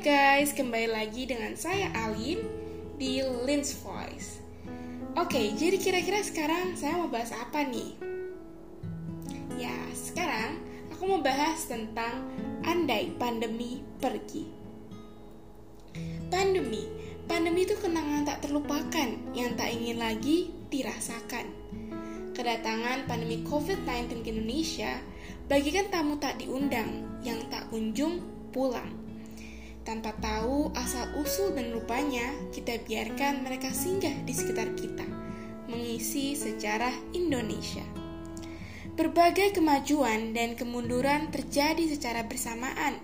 guys, kembali lagi dengan saya Alin di Lins Voice. Oke, jadi kira-kira sekarang saya mau bahas apa nih? Ya, sekarang aku mau bahas tentang andai pandemi pergi. Pandemi, pandemi itu kenangan tak terlupakan yang tak ingin lagi dirasakan. Kedatangan pandemi COVID-19 ke Indonesia bagikan tamu tak diundang yang tak kunjung pulang. Tanpa tahu asal-usul dan rupanya, kita biarkan mereka singgah di sekitar kita, mengisi sejarah Indonesia. Berbagai kemajuan dan kemunduran terjadi secara bersamaan,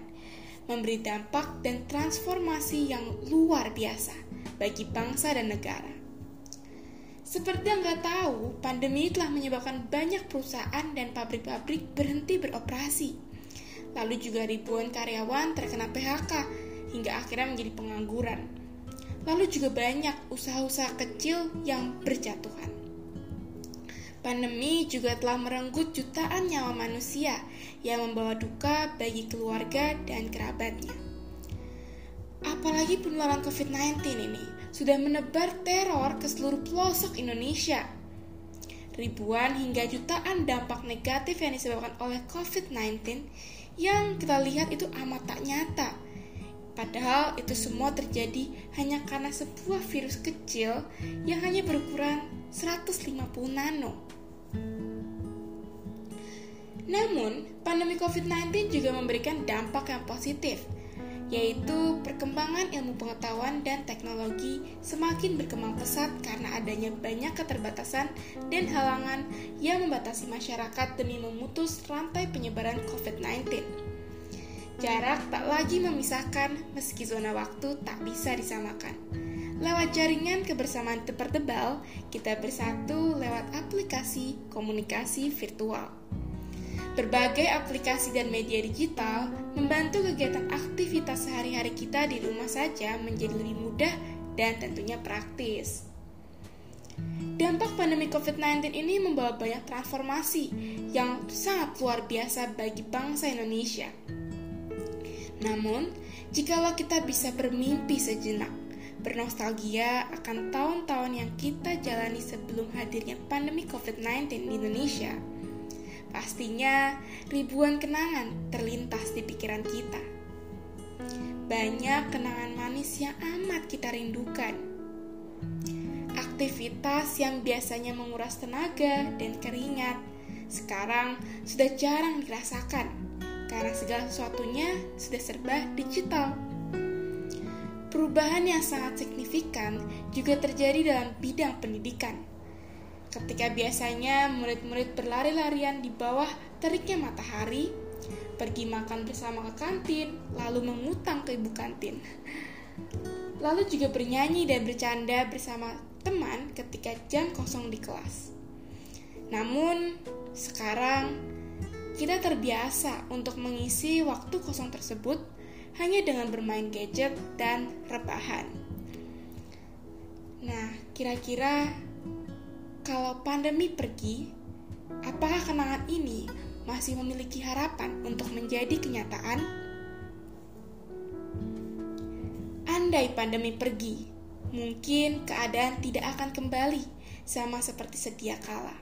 memberi dampak dan transformasi yang luar biasa bagi bangsa dan negara. Seperti yang nggak tahu, pandemi telah menyebabkan banyak perusahaan dan pabrik-pabrik berhenti beroperasi. Lalu juga ribuan karyawan terkena PHK hingga akhirnya menjadi pengangguran. Lalu juga banyak usaha-usaha kecil yang berjatuhan. Pandemi juga telah merenggut jutaan nyawa manusia yang membawa duka bagi keluarga dan kerabatnya. Apalagi penularan COVID-19 ini sudah menebar teror ke seluruh pelosok Indonesia. Ribuan hingga jutaan dampak negatif yang disebabkan oleh COVID-19 yang kita lihat itu amat tak nyata Padahal itu semua terjadi hanya karena sebuah virus kecil yang hanya berukuran 150 nano. Namun, pandemi COVID-19 juga memberikan dampak yang positif, yaitu perkembangan ilmu pengetahuan dan teknologi semakin berkembang pesat karena adanya banyak keterbatasan dan halangan yang membatasi masyarakat demi memutus rantai penyebaran COVID-19. Jarak tak lagi memisahkan meski zona waktu tak bisa disamakan. Lewat jaringan kebersamaan tertebal, kita bersatu lewat aplikasi komunikasi virtual. Berbagai aplikasi dan media digital membantu kegiatan aktivitas sehari-hari kita di rumah saja menjadi lebih mudah dan tentunya praktis. Dampak pandemi COVID-19 ini membawa banyak transformasi yang sangat luar biasa bagi bangsa Indonesia. Namun, jikalau kita bisa bermimpi sejenak, bernostalgia akan tahun-tahun yang kita jalani sebelum hadirnya pandemi COVID-19 di Indonesia, pastinya ribuan kenangan terlintas di pikiran kita. Banyak kenangan manis yang amat kita rindukan. Aktivitas yang biasanya menguras tenaga dan keringat sekarang sudah jarang dirasakan karena segala sesuatunya sudah serba digital. Perubahan yang sangat signifikan juga terjadi dalam bidang pendidikan. Ketika biasanya murid-murid berlari-larian di bawah teriknya matahari, pergi makan bersama ke kantin, lalu mengutang ke ibu kantin. Lalu juga bernyanyi dan bercanda bersama teman ketika jam kosong di kelas. Namun, sekarang kita terbiasa untuk mengisi waktu kosong tersebut hanya dengan bermain gadget dan rebahan. Nah, kira-kira kalau pandemi pergi, apakah kenangan ini masih memiliki harapan untuk menjadi kenyataan? Andai pandemi pergi, mungkin keadaan tidak akan kembali sama seperti sedia kala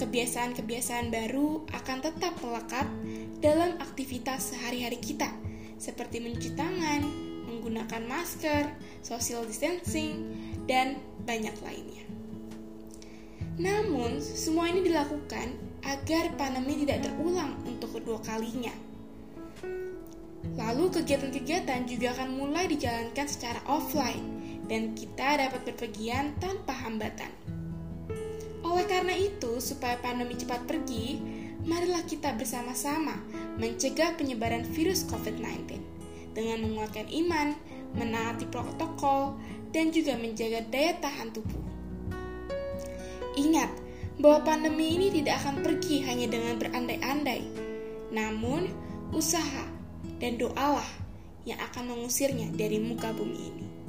kebiasaan-kebiasaan baru akan tetap melekat dalam aktivitas sehari-hari kita, seperti mencuci tangan, menggunakan masker, social distancing, dan banyak lainnya. Namun, semua ini dilakukan agar pandemi tidak terulang untuk kedua kalinya. Lalu kegiatan-kegiatan juga akan mulai dijalankan secara offline dan kita dapat berpergian tanpa hambatan. Oleh karena itu, supaya pandemi cepat pergi, marilah kita bersama-sama mencegah penyebaran virus COVID-19 dengan menguatkan iman, menaati protokol, dan juga menjaga daya tahan tubuh. Ingat bahwa pandemi ini tidak akan pergi hanya dengan berandai-andai, namun usaha dan doalah yang akan mengusirnya dari muka bumi ini.